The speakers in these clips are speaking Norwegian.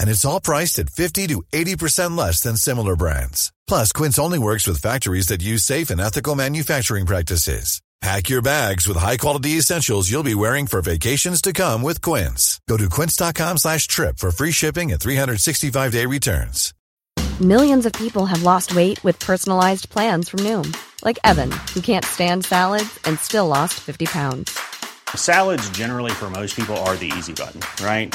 And it's all priced at 50 to 80% less than similar brands. Plus, Quince only works with factories that use safe and ethical manufacturing practices. Pack your bags with high-quality essentials you'll be wearing for vacations to come with Quince. Go to quince.com slash trip for free shipping and 365-day returns. Millions of people have lost weight with personalized plans from Noom, like Evan, who can't stand salads and still lost 50 pounds. Salads, generally, for most people, are the easy button, right?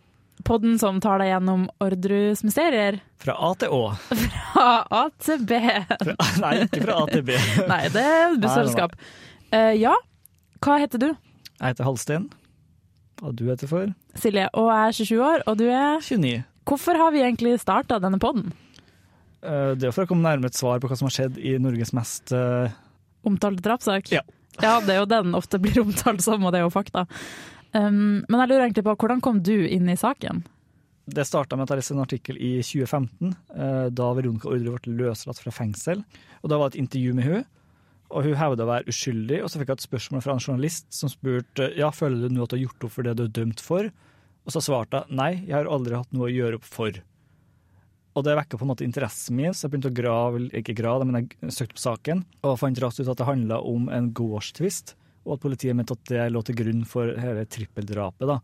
Podden som tar deg gjennom Ordrus mysterier. Fra A til Å. Fra A til B. Fra, nei, ikke fra A til B. Nei, det er busselskap. Uh, ja, hva heter du? Jeg heter Halstein. Og du heter for? Silje, og jeg er 27 år, og du er 29. Hvorfor har vi egentlig starta denne podden? Eh, Det er for å komme nærmere et svar på hva som har skjedd i Norges mest uh... Omtalte drapssak? Ja. ja, det er jo den ofte blir omtalt som, og det er jo fakta. Um, men jeg lurer egentlig på, hvordan kom du inn i saken? Det starta med at jeg leste en artikkel i 2015, eh, da Veronica Ordre ble løslatt fra fengsel. Og Da var det et intervju med hun, og hun hevda å være uskyldig. Og så fikk jeg et spørsmål fra en journalist som spurte ja, føler du nå at du har gjort opp for det du er dømt for. Og så svarte jeg nei, jeg har aldri hatt noe å gjøre opp for. Og det vekka på en måte interessen min, så jeg begynte å grave, ikke grave, men jeg søkte på saken, og fant raskt ut at det handla om en gårdstvist, og at politiet mente at det lå til grunn for hele trippeldrapet. da.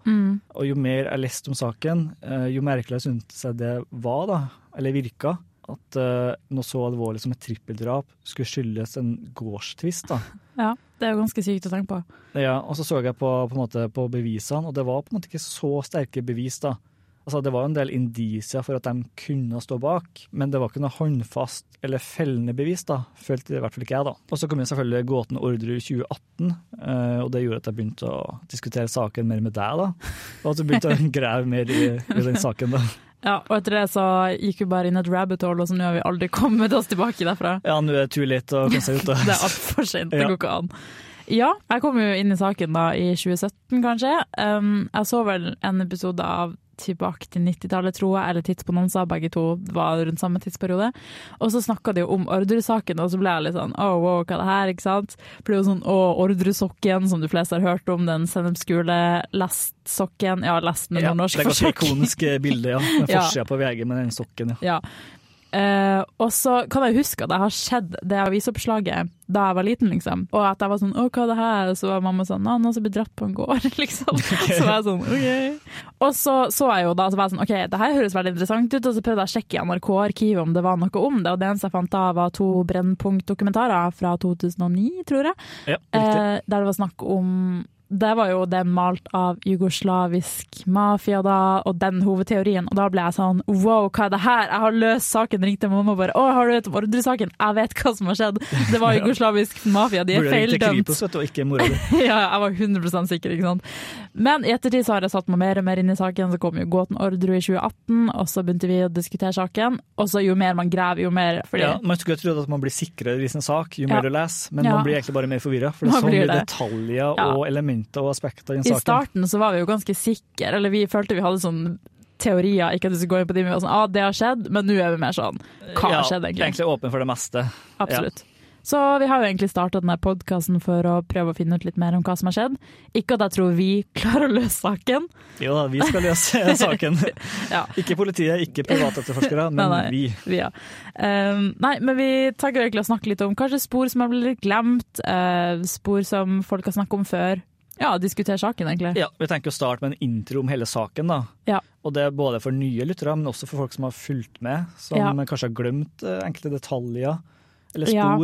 Og jo mer jeg leste om saken, eh, jo merkeligere syntes jeg det var, da, eller virka, at eh, noe så alvorlig som et trippeldrap skulle skyldes en gårdstvist. da. Ja, Det er jo ganske sykt å tenke på. Ja, og så så jeg på, på, på bevisene, og det var på en måte ikke så sterke bevis. da. Altså, Det var en del indisier for at de kunne stå bak, men det var ikke noe håndfast eller fellende bevis, da, følte i hvert fall ikke jeg. da. Og Så kom jo selvfølgelig gåten Ordre i 2018, eh, og det gjorde at jeg begynte å diskutere saken mer med deg. da. Og at du begynte å grave mer i, i den saken. da. Ja, Og etter det så gikk vi bare inn et rabbit hole, og så nå har vi aldri kommet oss tilbake derfra. Ja, nå er det too late å komme seg ut. da. Det er altfor sent, det Ja. går ikke an. Ja, jeg kom jo inn i saken da i 2017, kanskje. Um, jeg så vel en episode av Tilbake til 90-tallet, tror jeg, eller Tidsbonanza, begge to var rundt samme tidsperiode. Og så snakka de jo om ordresaken, og så ble jeg litt sånn oh, wow, hva er det her, ikke sant? For det er jo sånn å, ordresokken, som de fleste har hørt om, den sennepsgule lestsokken. Ja, lest med Ja, nordnorsk det er ganske ikoniske ikonisk bilde, ja. Forsida Ja. på VG med den sokken. ja. Ja. Eh, og så kan jeg huske at jeg har sett det avisoppslaget da jeg var liten, liksom. Og at jeg var sånn 'Å, hva er det her?' Og så var mamma sånn noen som blir dratt på en gård', liksom. Så var jeg sånn OK. Og så så jeg jo da, så var jeg sånn OK, det her høres veldig interessant ut, og så prøvde jeg å sjekke i NRK-arkivet om det var noe om det, og det eneste jeg fant da, var to Brennpunkt-dokumentarer fra 2009, tror jeg, Ja, eh, der det var snakk om det var jo den malt av jugoslavisk mafia da, og den hovedteorien. Og da ble jeg sånn wow, hva er det her? Jeg har løst saken, ringte mamma bare å, har du hørt om Ordre-saken? Jeg vet hva som har skjedd. Det var jugoslavisk mafia, de er feildømt. Ja, jeg var 100 sikker, ikke sant. Men i ettertid så har jeg satt meg mer og mer inn i saken. Så kom jo gåten Ordre i 2018, og så begynte vi å diskutere saken. Og så jo mer man graver, jo mer fordi Ja, man skulle trodd at man blir sikrere i sin sak jo Ja. mer du leser, men Ja. man blir egentlig bare mer forvirra. For det er så mye det. detaljer Ja. og elementer og aspekter i en I saken. starten så var vi jo ganske sikre, eller vi følte vi hadde sånn teorier, ikke at vi skulle gå inn på de, men vi var sånn, ah, det har skjedd, men nå er vi mer sånn, hva ja, har skjedd egentlig? Egentlig åpen for det meste. Absolutt. Så vi har jo egentlig starta denne podkasten for å prøve å finne ut litt mer om hva som har skjedd. Ikke at jeg tror vi klarer å løse saken. Jo da, vi skal løse saken. Ja. Ikke politiet, ikke privatetterforskere, men Nei, nei, vi. vi ja. Um, nei, men vi tenker egentlig å snakke litt om kanskje spor som har blitt litt glemt, uh, spor som folk har snakket om før. Ja, diskutere saken, egentlig. Ja, Vi tenker å starte med en intro om hele saken. da. Ja. Og Det er både for nye lyttere, men også for folk som har fulgt med, som Ja. kanskje har glemt eh, enkelte detaljer eller Ja.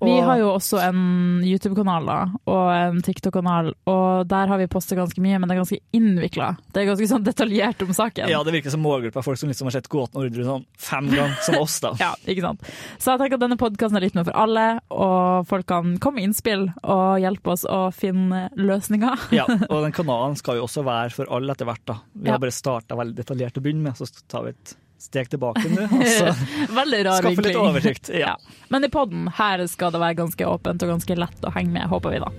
Vi har jo også en YouTube-kanal og en TikTok-kanal, og der har vi postet ganske mye, men det er ganske innvikla. Det er ganske sånn detaljert om saken. Ja, Det virker som målgruppa folk som liksom har sett Gåten Orderud sånn fem ganger, som oss. da. Ja, ikke sant. Så jeg tenker at denne podkasten er litt mer for alle, og folk kan komme med innspill og hjelpe oss å finne løsninger. Ja, og den kanalen skal jo også være for alle etter hvert. da. Vi Ja. har bare starta veldig detaljert å begynne med, så tar vi et steg tilbake nå. Og så Veldig rar skaffe litt oversikt. Ja. Ja. Men i podden her skal det være ganske åpent og ganske lett å henge med, håper vi da.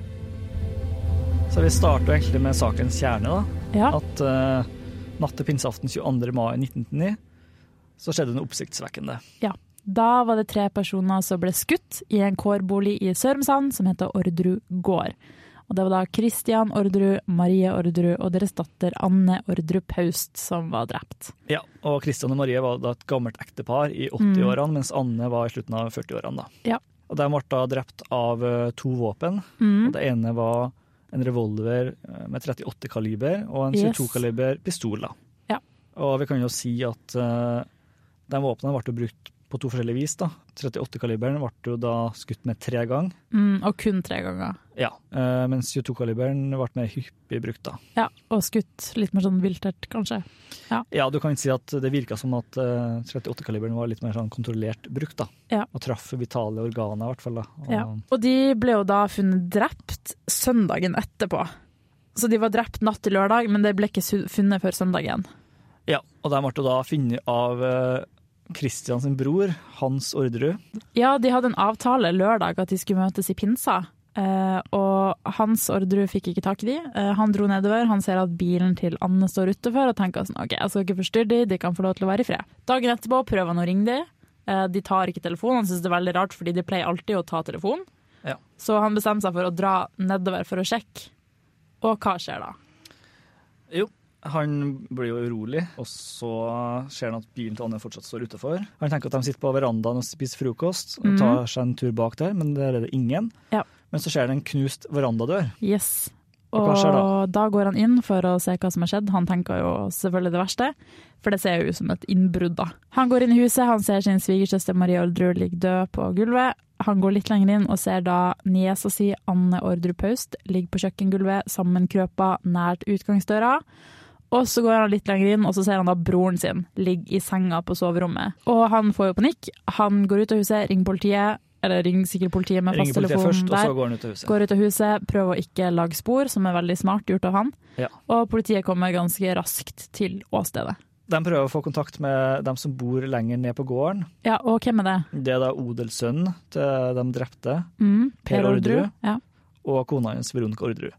Så vi starter egentlig med sakens kjerne. da. Ja, At uh, natt til pinseaften 22. mai 1909 så skjedde noe oppsiktsvekkende. ja. Da var det tre personer som ble skutt i en kårbolig i Sørumsand som heter Orderud gård. Og det var da Christian Orderud, Marie Orderud og deres datter Anne Orderud Paust som var drept. Ja, og Kristian og Marie var da et gammelt ektepar i 80-årene, mens Anne var i slutten av 40-årene. da. Ja. Og De ble da drept av eh, to våpen. Mm. Og Det ene var en revolver eh, med 38-kaliber og en 22-kaliber pistol. da. Ja. Og vi kan jo si at uh, de våpnene ble brukt på to forskjellige vis. da. 38-kaliberen ble jo da skutt med tre ganger, Mm, og kun tre ganger. ja. eh, mens 22-kaliberen ble mer hyppig brukt. da. Ja, og skutt litt mer sånn viltert, kanskje. Ja, du kan ikke si at det virka som at eh, 38-kaliberen var litt mer sånn kontrollert brukt. da. Ja. Og traff vitale organer, i hvert fall. da. Og, Ja. Og de ble jo da funnet drept søndagen etterpå. Så de var drept natt til lørdag, men det ble ikke funnet før søndagen. ja, og de ble da funnet av uh, Christian sin bror, Hans Orderud. Ja, de hadde en avtale lørdag at de skulle møtes i pinsa. Eh, og Hans Orderud fikk ikke tak i de. Eh, han dro nedover, han ser at bilen til Anne står utenfor og tenker sånn, ok, jeg skal ikke forstyrre de, de kan få lov til å være i fred. Dagen etterpå prøver han å ringe de. Eh, de tar ikke telefonen, han synes det er veldig rart fordi de pleier alltid å ta telefonen. Ja. Så han bestemmer seg for å dra nedover for å sjekke. Og hva skjer da? Jo, han blir jo urolig, og så ser han at bilen til Anne fortsatt står utenfor. Han tenker at de sitter på verandaen og spiser frokost, og tar seg en tur bak der, men der er det ingen. Ja. Men så ser han en knust verandadør. Yes. Og Og da? går han inn for å se hva som har skjedd. Han tenker jo selvfølgelig det verste, for det ser jo ut som et innbrudd. da. Han går inn i huset, han ser sin svigersøster Marie Ordru ligge død på gulvet. Han går litt lenger inn og ser da niesa si Anne Ordru Paust ligge på kjøkkengulvet sammenkrøpa nært utgangsdøra. Og så går han litt lenger inn, og så ser han da broren sin ligge i senga på soverommet. Og han får jo panikk. Han går ut av huset, ringer politiet, eller ringer sikkert politiet med politiet først, og der så går han ut av huset. går ut av huset, prøver å ikke lage spor, som er veldig smart gjort av han. Ja. Og politiet kommer ganske raskt til åstedet. De prøver å få kontakt med dem som bor lenger ned på gården. Ja, og hvem er det? Det er da odelssønnen til de drepte, Mm, Per Ordrud, Ja. og kona hans Veronica Ordrud.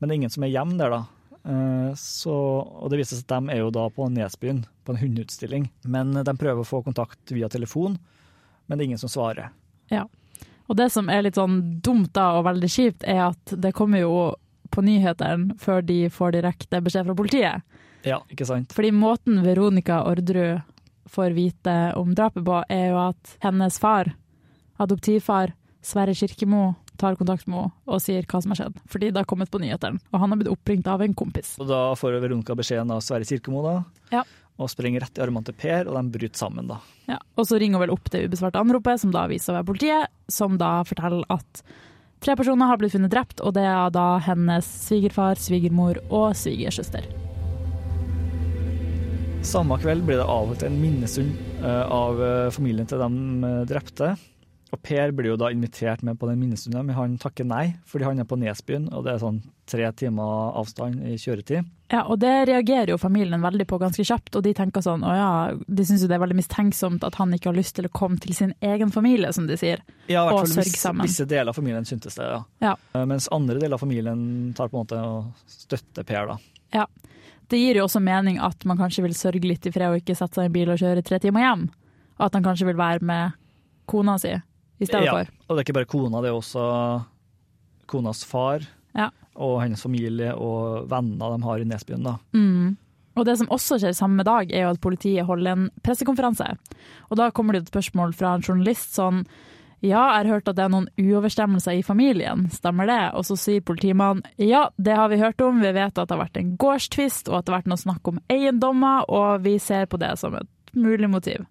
Men det er ingen som er hjemme der, da. Eh, Så, og det viser seg at de er jo da på Nesbyen, på en hundeutstilling. Men de prøver å få kontakt via telefon, men det er ingen som svarer. ja. Og det som er litt sånn dumt da, og veldig kjipt, er at det kommer jo på nyhetene før de får direkte beskjed fra politiet. Ja, ikke sant? Fordi måten Veronica Orderud får vite om drapet på, er jo at hennes far, adoptivfar, Sverre Kirkemo, tar kontakt med henne og sier hva som har skjedd. Fordi det har kommet på nyhetene, og han har blitt oppringt av en kompis. Og da får Veronica beskjeden av Sverre Kirkemo, da, Ja. og springer rett i armene til Per, og de bryter sammen, da. Ja. Og så ringer hun vel opp det ubesvarte anropet, som da viser å være politiet, som da forteller at tre personer har blitt funnet drept, og det er da hennes svigerfar, svigermor og svigersøster. Samme kveld blir det avholdt en minnestund eh, av eh, familien til de eh, drepte. Og Per blir jo da invitert med på den minnestunden, men han takker nei, fordi han er på Nesbyen, og det er sånn tre timer avstand i kjøretid. Ja, og det reagerer jo familien veldig på ganske kjapt, og de tenker sånn, å ja, de syns jo det er veldig mistenksomt at han ikke har lyst til å komme til sin egen familie, som de sier. Ja, Og visse, sammen. visse deler av familien syntes det, ja. Ja. Eh, Mens andre deler av familien tar på en måte og støtter Per, da. Ja. Det gir jo også mening at man kanskje vil sørge litt i fred og ikke sette seg i en bil og kjøre tre timer hjem. Og at han kanskje vil være med kona si i stedet ja, for. Og det er ikke bare kona, det er også konas far Ja. og hennes familie og venner de har i Nesbyen. da. Mm. Og det som også skjer samme dag, er jo at politiet holder en pressekonferanse. Og da kommer det et spørsmål fra en journalist sånn ja, jeg har hørt at det er noen uoverstemmelser i familien, stemmer det? Og så sier politimannen ja, det har vi hørt om, vi vet at det har vært en gårdstvist og at det har vært noe snakk om eiendommer, og vi ser på det som et mulig motiv.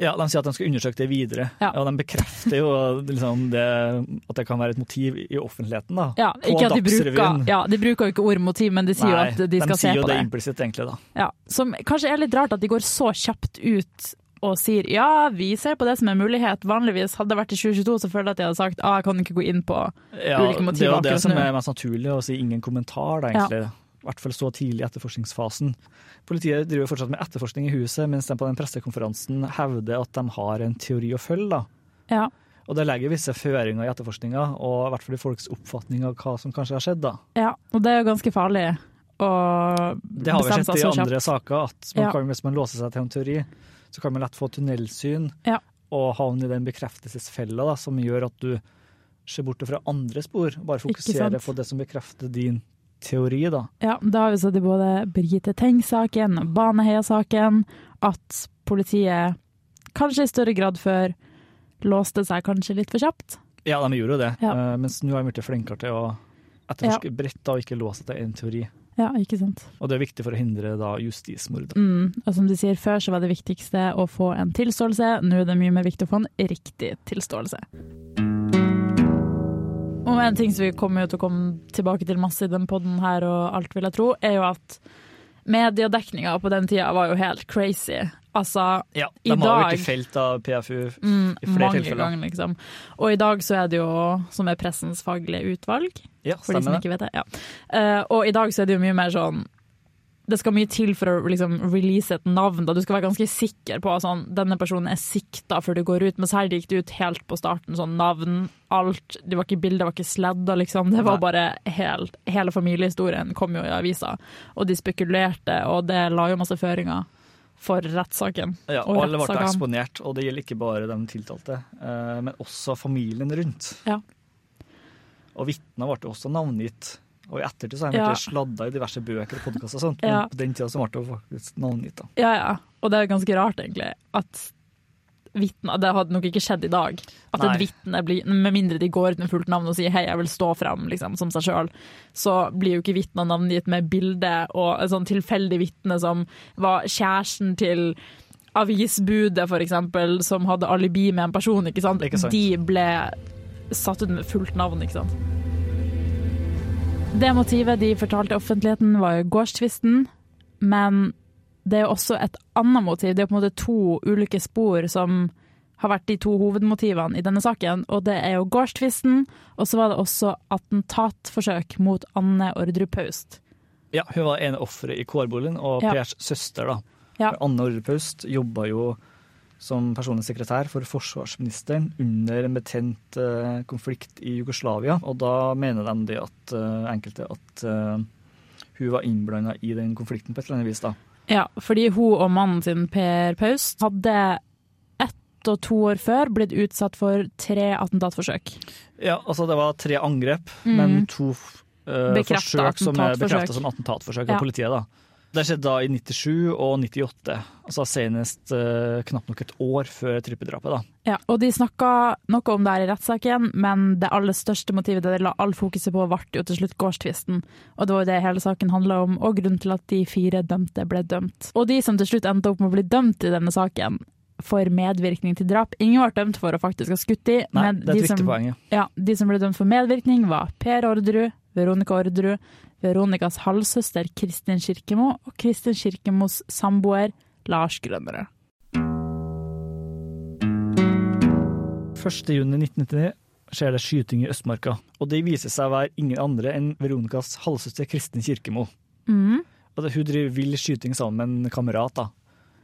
Ja, De sier at de skal undersøke det videre, Ja. og de bekrefter jo liksom, det, at det kan være et motiv i offentligheten. da. Ja, ikke at de bruker, ja, de bruker jo ikke ordet motiv, men de sier jo at de skal se på det. sier jo det implisitt, egentlig. da. Ja, som kanskje er litt rart at de går så kjapt ut og sier ja, vi ser på det som en mulighet. Vanligvis hadde det vært i 2022, så føler jeg at de hadde sagt ah, jeg kan ikke gå inn på Ja, ulike det er jo det som er mest naturlig, å si ingen kommentar, da, Ja. I hvert fall så tidlig i etterforskningsfasen. Politiet driver fortsatt med etterforskning i huset, mens de på den pressekonferansen hevder at de har en teori å følge. Ja, Og det legger visse føringer i etterforskninga, og i hvert fall i folks oppfatning av hva som kanskje har skjedd. da. ja, og det er jo ganske farlig å Det har vi bestemme sett seg i så kjapt. andre saker, at man Ja. kan, hvis man låser seg til en teori, så kan man lett få tunnelsyn Ja. og havne i den bekreftelsesfella da, som gjør at du ser bort fra andre spor, bare fokuserer på det som bekrefter din teori. da. Ja, da har vi sett i både Birgitte Tengs-saken Baneheia-saken at politiet kanskje i større grad før låste seg kanskje litt for kjapt. Ja, de gjorde jo det, Ja. eh, mens nå har de blitt flinkere til å etterforske bredt og ikke låse til en teori. Ja, ikke sant. Og det er viktig for å hindre da justismord. Mm, og som du sier, før så var det viktigste å få en tilståelse, nå er det mye mer viktig å få en riktig tilståelse. Og en ting som vi kommer til å komme tilbake til masse i den podden her, og alt vil jeg tro, er jo at mediedekninga på den tida var jo helt crazy. Altså, Ja, I De har jo dag- ikke felt av PFU mm, i flere tilfeller. ganger, liksom. Og i dag så er det jo, som er pressens faglige utvalg, Ja, for de som ikke vet det. Ja. Uh, og i dag så er det jo mye mer sånn Det skal mye til for å liksom, release et navn. Da. Du skal være ganske sikker på at sånn, denne personen er sikta før du går ut, mens her gikk det ut helt på starten. Sånn navn, alt. Det var ikke bilder, det var ikke sledder, liksom. Det var bare helt Hele familiehistorien kom jo i avisa, og de spekulerte, og det la jo masse føringer for rettssaken. Ja, og alle ble eksponert, og det gjelder ikke bare den tiltalte, eh, men også familien rundt. Ja. Og vitner ble også navngitt. Og i ettertid så har han blitt sladda i diverse bøker og podkaster og sånt, men på den tida så ble det faktisk navngitt. da. Ja, ja. Og det er ganske rart, egentlig, at vitner Det hadde nok ikke skjedd i dag. At Nei. et vitne blir Med mindre de går ut med fullt navn og sier 'hei, jeg vil stå frem liksom, som seg sjøl', så blir jo ikke vitner navngitt med bilde og et sånn tilfeldig vitne som var kjæresten til avisbudet, for eksempel, som hadde alibi med en person, ikke sant. Ikke sant. De ble satt ut med fullt navn, ikke sant. Det motivet de fortalte offentligheten var jo gårdstvisten, men det er jo også et annet motiv. Det er på en måte to ulike spor som har vært de to hovedmotivene i denne saken. Og det er jo gårdstvisten, og så var det også attentatforsøk mot Anne Ordrup Paust. Ja, hun var en offeret i kårboligen, og Ja. Pers søster, da. Ja. Anne Ordrup Paust jobba jo som personlig sekretær for forsvarsministeren under en betent eh, konflikt i Jugoslavia, og da mener de det at eh, enkelte at eh, hun var innblanda i den konflikten på et eller annet vis, da. Ja, fordi hun og mannen sin, Per Paust, hadde ett og to år før blitt utsatt for tre attentatforsøk. Ja, altså det var tre angrep, mm. men to uh, forsøk som er bekrefta som attentatforsøk Ja. av politiet. da. Det skjedde da i 97 og 98, altså senest uh, knapt nok et år før trippedrapet. da. Ja, og de snakka noe om det her i rettssaken, men det aller største motivet de la all fokuset på, ble jo til slutt gårdstvisten. Og det var jo det hele saken handla om, og grunnen til at de fire dømte ble dømt. Og de som til slutt endte opp med å bli dømt i denne saken for medvirkning til drap Ingen ble dømt for å faktisk ha skutt i, Nei, men det er et de som, poeng. ja. ja, de som ble dømt for medvirkning, var Per Orderud, Veronica Orderud, Veronicas halvsøster Kristin Kirkemo og Kristin Kirkemos samboer Lars Grønnere. 1.6.1999 skjer det skyting i Østmarka, og det viser seg å være ingen andre enn Veronicas halvsøster Kristin Kirkemo. Mm. Og hun driver vill skyting sammen med en kamerat. da.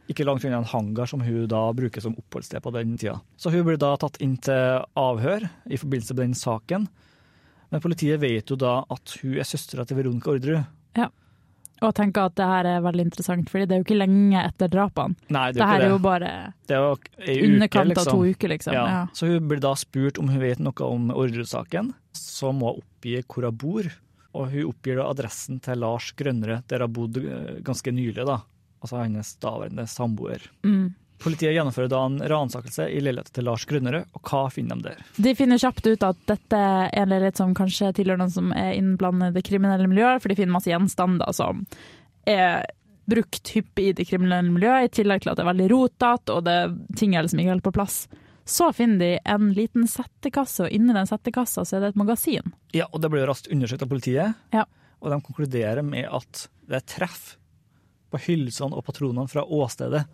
Ikke langt unna en hangar som hun da bruker som oppholdssted på den tida. Så hun blir da tatt inn til avhør i forbindelse med den saken. Men politiet vet jo da at hun er søstera til Veronica Orderud. Ja. Og tenker at det her er veldig interessant, fordi det er jo ikke lenge etter drapene. Nei, det Det er her er jo det. bare Det er jo bare uke, underkant av liksom. to uker, liksom. Ja. Ja. Så hun blir da spurt om hun vet noe om ordresaken. Så må hun oppgi hvor hun bor, og hun oppgir da adressen til Lars Grønnere, der hun bodde eh, ganske nylig, da. Altså hennes daværende samboer. Mm. Politiet gjennomfører da en ransakelse i leiligheten til Lars Grunnerød, og hva finner de der? De finner kjapt ut at dette er en leilighet som kanskje tilhører noen som er innblandet i det kriminelle miljøet, for de finner masse gjenstander som er brukt hyppig i det kriminelle miljøet, i tillegg til at det er veldig rotete, og det ting er liksom ikke helt på plass. Så finner de en liten settekasse, og inni den settekassa så er det et magasin. Ja, og det blir raskt undersøkt av politiet, Ja. og de konkluderer med at det er treff på hylsene og patronene fra åstedet.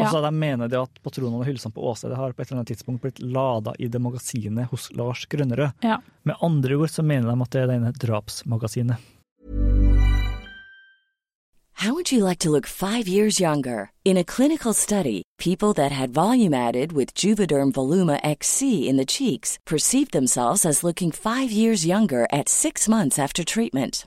Ja. Altså, De mener det at patronene og hylsene på åstedet har på et eller annet tidspunkt blitt lada i det magasinet hos Lars Grønnerød. Ja. Med andre ord så mener de at det er denne drapsmagasinet. How would you like to look five years younger? In a clinical study, people that had volume added with Juvederm Voluma XC in the cheeks perceived themselves as looking five years younger at six months after treatment.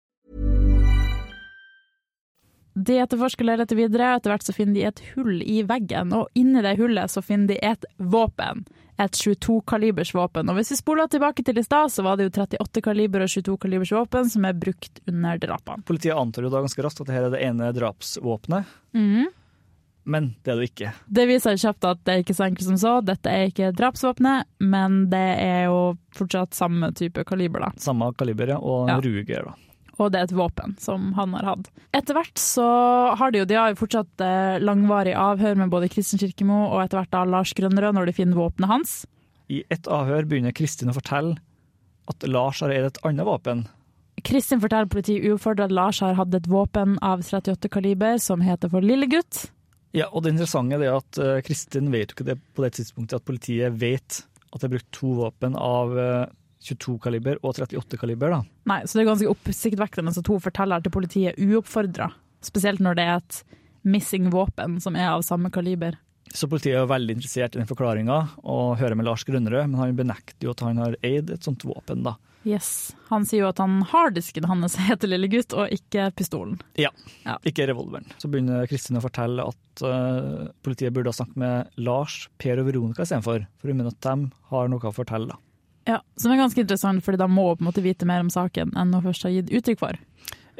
De etterforsker leiligheten videre, etter hvert så finner de et hull i veggen, og inni det hullet så finner de et våpen. Et 22-kalibers våpen. Og hvis vi spoler tilbake til i stad, så var det jo 38-kaliber og 22-kalibers våpen som er brukt under drapene. Politiet antar jo da ganske raskt at dette er det ene drapsvåpenet, Mm. men det er det ikke. Det viser kjapt at det er ikke så enkelt som så. Dette er ikke drapsvåpenet, men det er jo fortsatt samme type kaliber, da. Samme kaliber ja, og Ja. Ruger. da. Og det er et våpen som han har hatt. Etter hvert så har de jo de har jo fortsatt eh, langvarig avhør med både Kristin Kirkemo og etter hvert da Lars Grønnerød når de finner våpenet hans. I et avhør begynner Kristin å fortelle at Lars har eid et annet våpen. Kristin forteller politiet uoppfordret at Lars har hatt et våpen av 38 kaliber som heter for Lillegutt. Ja, og det interessante er at eh, Kristin vet jo ikke det på det tidspunktet at politiet vet at det er brukt to våpen av eh, 22-kaliber og 38-kaliber. da. Nei, så det er ganske oppsiktsvekkende at hun forteller til politiet uoppfordra. Spesielt når det er et missing våpen som er av samme kaliber. Så politiet er veldig interessert i den forklaringa og hører med Lars Grønnerød, men han benekter jo at han har eid et sånt våpen, da. Yes. Han sier jo at han harddisken hans heter Lillegutt, og ikke pistolen. Ja, Ja. ikke revolveren. Så begynner Kristin å fortelle at uh, politiet burde ha snakket med Lars, Per og Veronica istedenfor, for hun mener at de har noe å fortelle. da. Ja, Som er ganske interessant, fordi da må hun på en måte vite mer om saken enn hun først har gitt uttrykk for.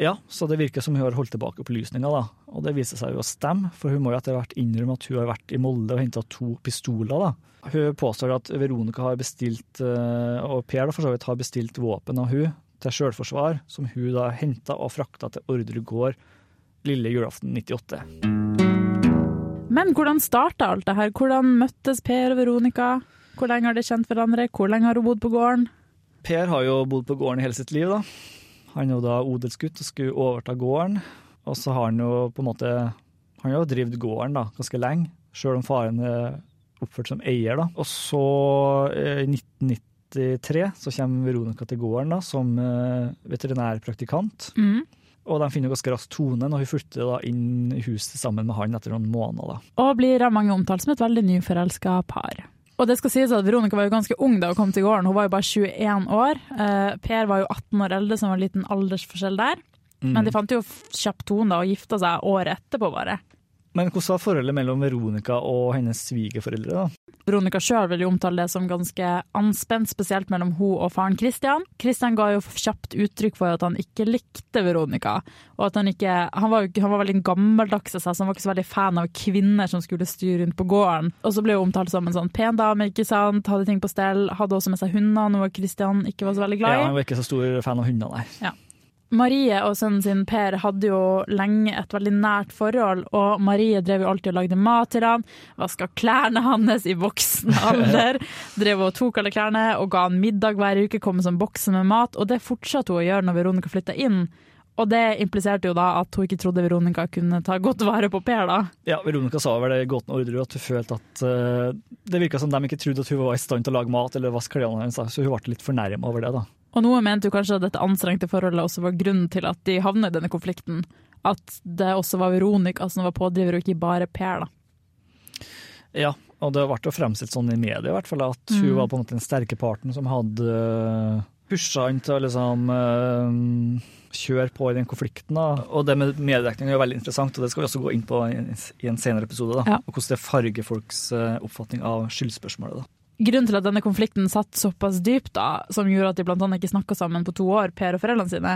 Ja, så det virker som hun har holdt tilbake opplysninger, da. Og det viser seg jo å stemme, for hun må jo etter hvert innrømme at hun har vært i Molde og henta to pistoler, da. Hun påstår at Veronica har bestilt, eh, og Per da for så vidt har bestilt våpen av hun til selvforsvar, som hun da henta og frakta til Ordre gård lille julaften 98. Men hvordan starta alt det her? Hvordan møttes Per og Veronica? Hvor lenge har de kjent hverandre? Hvor lenge har hun bodd på gården? Per har jo bodd på gården hele sitt liv, da. Han er jo da odelsgutt og skulle overta gården. Og så har han jo på en måte Han har jo drevet gården da, ganske lenge, sjøl om faren er oppført som eier, da. Og så, eh, i 1993, så kommer Veronica til gården da, som eh, veterinærpraktikant. Mm. Og de finner ganske raskt tonen, og hun flytter da inn i huset sammen med han etter noen måneder. da. Og blir av mange omtalt som et veldig nyforelska par. Og det skal sies at Veronica var jo ganske ung da hun kom til gården, hun var jo bare 21 år. Uh, per var jo 18 år eldre, så det var en liten aldersforskjell der. Mm. Men de fant jo kjapt tone og gifta seg året etterpå, bare. Men hvordan var forholdet mellom Veronica og hennes svigerforeldre? da? Veronica sjøl vil jo omtale det som ganske anspent, spesielt mellom hun og faren Christian. Christian ga jo kjapt uttrykk for at han ikke likte Veronica. og at Han ikke, han var, han var veldig gammeldags av seg, så han var ikke så veldig fan av kvinner som skulle styre rundt på gården. Og så ble hun omtalt som en sånn pen dame, ikke sant, hadde ting på stell, hadde også med seg hunder, noe Christian ikke var så veldig glad i. Ja, Han var ikke så stor fan av hunder, nei. Ja. Marie og sønnen sin Per hadde jo lenge et veldig nært forhold, og Marie drev jo alltid og lagde mat til han, vaska klærne hans i voksen alder, drev og tok alle klærne og ga han middag hver uke, kom som bokse med mat, og det fortsatte hun å gjøre når Veronica flytta inn. Og det impliserte jo da at hun ikke trodde Veronica kunne ta godt vare på Per, da. Ja, Veronica sa vel det i Gåten ordre at hun følte at uh, det virka som de ikke trodde at hun var i stand til å lage mat eller vaske klærne hennes, så hun ble litt fornærma over det. da. Og noe mente jo kanskje at dette anstrengte forholdet også var grunnen til at de havnet i denne konflikten. At det også var Veronica som var pådriver, og ikke bare Per, da. Ja, og det ble fremstilt sånn i media i hvert fall, at hun Mm. var på en måte den sterke parten som hadde uh, pusha han til å liksom eh, kjøre på i den konflikten. da. Og det med mediedekning er jo veldig interessant, og det skal vi også gå inn på i, i en senere episode. da. Ja. Og hvordan det farger folks eh, oppfatning av skyldspørsmålet. da. Grunnen til at denne konflikten satt såpass dypt, da, som gjorde at de annet ikke snakka sammen på to år, Per og foreldrene sine,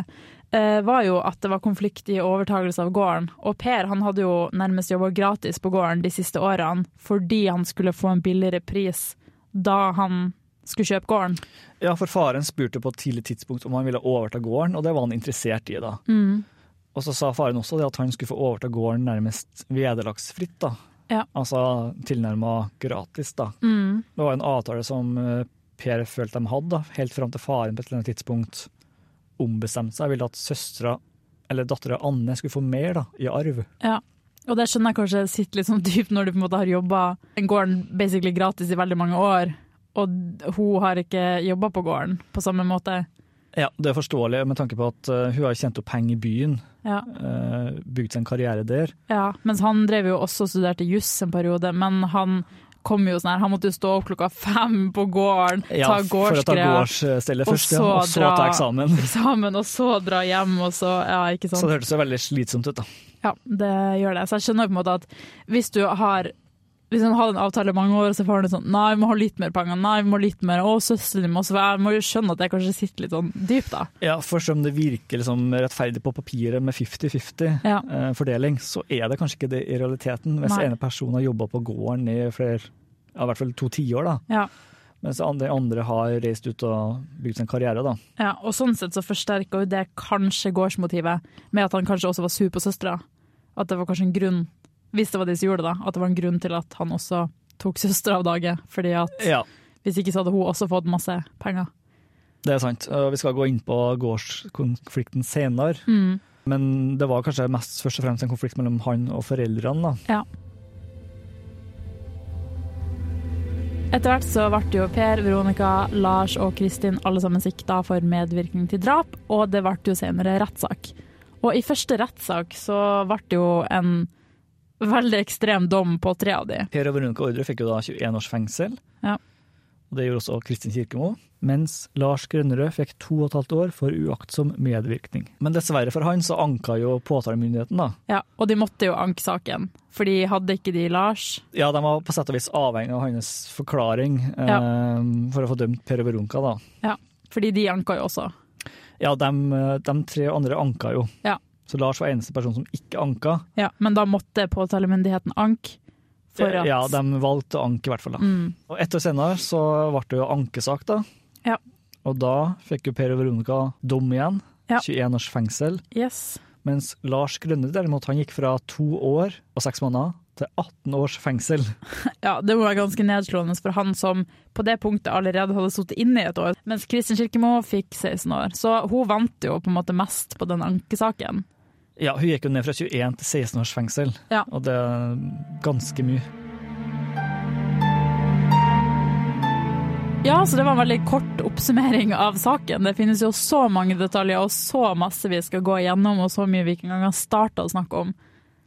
eh, var jo at det var konflikt i overtagelse av gården. Og Per han hadde jo nærmest jobba gratis på gården de siste årene fordi han skulle få en billigere pris da han skulle kjøpe gården. Ja, for faren spurte på et tidlig tidspunkt om han ville overta gården, og det var han interessert i. da. Mm. Og så sa faren også det at han skulle få overta gården nærmest vederlagsfritt. da. Ja. Altså tilnærma gratis, da. Mm. Det var en avtale som eh, Per følte de hadde, da, helt fram til faren på et eller annet tidspunkt ombestemte seg. Ville at søstera eller dattera Anne skulle få mer da, i arv. Ja. Og det skjønner jeg kanskje sitter litt sånn dypt når du på en måte har jobba en gården basically gratis i veldig mange år, og hun har ikke jobba på gården på samme måte. Ja, Det er forståelig med tanke på at eh, hun har tjent opp penger i byen, Ja. uh, bygd seg en karriere der. Ja, mens han drev jo også og studerte juss en periode, men han kom jo sånn her, han måtte jo stå opp klokka fem på gården, Ja, ta ta og først, ja, så og så dra ta eksamen. eksamen, og så dra hjem, og så, ja, ikke sant. Så det hørtes jo veldig slitsomt ut, da. Ja, det gjør det. Så jeg skjønner på en måte at hvis du har han hadde en avtale i mange år, og så får han sånn Nei, vi må ha litt mer penger. Nei, vi må ha litt mer. Å, søsteren din må også være må jo skjønne at jeg kanskje sitter litt sånn dypt, da. Ja, for om det virker liksom rettferdig på papiret med 50-50 Ja. eh, fordeling, så er det kanskje ikke det i realiteten. Hvis Nei. ene person har jobba på gården i flere, ja, i hvert fall to tiår, da. Ja. Mens andre, andre har reist ut og bygd sin karriere, da. Ja, og sånn sett så forsterker jo det kanskje gårdsmotivet med at han kanskje også var sur på søstera. At det var kanskje en grunn, hvis det var de som gjorde det, da, at det var en grunn til at han også tok søstera av dage. Fordi at Ja, hvis ikke så hadde hun også fått masse penger. det er sant. Vi skal gå inn på gårdskonflikten senere. Mm. Men det var kanskje mest først og fremst en konflikt mellom han og foreldrene, da. Ja. Etter hvert så ble jo Per, Veronica, Lars og Kristin alle sammen sikta for medvirkning til drap, og det ble jo senere rettssak. Og i første rettssak så ble det jo en veldig ekstrem dom på tre av de. Per og Veronica Ordre fikk jo da 21 års fengsel. Ja. Og det gjorde også Kristin Kirkemo. Mens Lars Grønnerød fikk to og et halvt år for uaktsom medvirkning. Men dessverre for han så anka jo påtalemyndigheten, da. Ja, og de måtte jo anke saken, fordi hadde ikke de Lars Ja, de var på sett og vis avhengig av hans forklaring eh, for å få dømt Per og Veronica, da. Ja, fordi de anka jo også. Ja, de, de tre andre anka jo. Ja. Så Lars var eneste person som ikke anka. Ja, men da måtte påtalemyndigheten anke. For at Ja, de valgte å anke, i hvert fall. da. Mm. Og Ett år senere så ble det jo ankesak, da. Ja. Og da fikk jo Per og Veronica dom igjen. Ja. 21 års fengsel. Yes. Mens Lars Grønne derimot, han gikk fra to år og seks måneder til 18 års fengsel. Ja, det må være ganske nedslående for han som på det punktet allerede hadde sittet inne i et år, mens Kristin Kirkemo fikk 16 år. Så hun vant jo på en måte mest på den ankesaken. Ja, Hun gikk jo ned fra 21 til 16 års fengsel, Ja. og det er ganske mye. Ja, så det var en veldig kort oppsummering av saken. Det finnes jo så mange detaljer og så masse vi skal gå igjennom, og så mye vi ikke engang har starta å snakke om.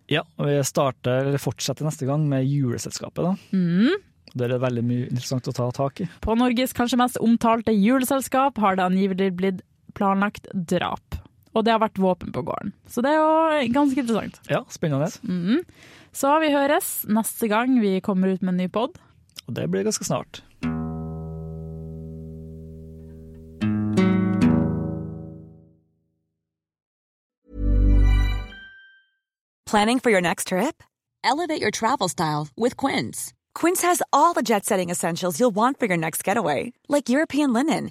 Ja, og Vi starter, eller fortsetter neste gang med juleselskapet. da. Mm. Det er veldig mye interessant å ta tak i. På Norges kanskje mest omtalte juleselskap har det angivelig blitt planlagt drap. Og det har vært våpen på gården. Så det er jo ganske interessant. Ja, spennende. Mhm. Så vi høres neste gang vi kommer ut med en ny pod. Og det blir ganske snart. Planning for your next trip? Elevate your travel style with Quince. Quince has all the jet setting essentials you'll want for your next getaway, like European linen,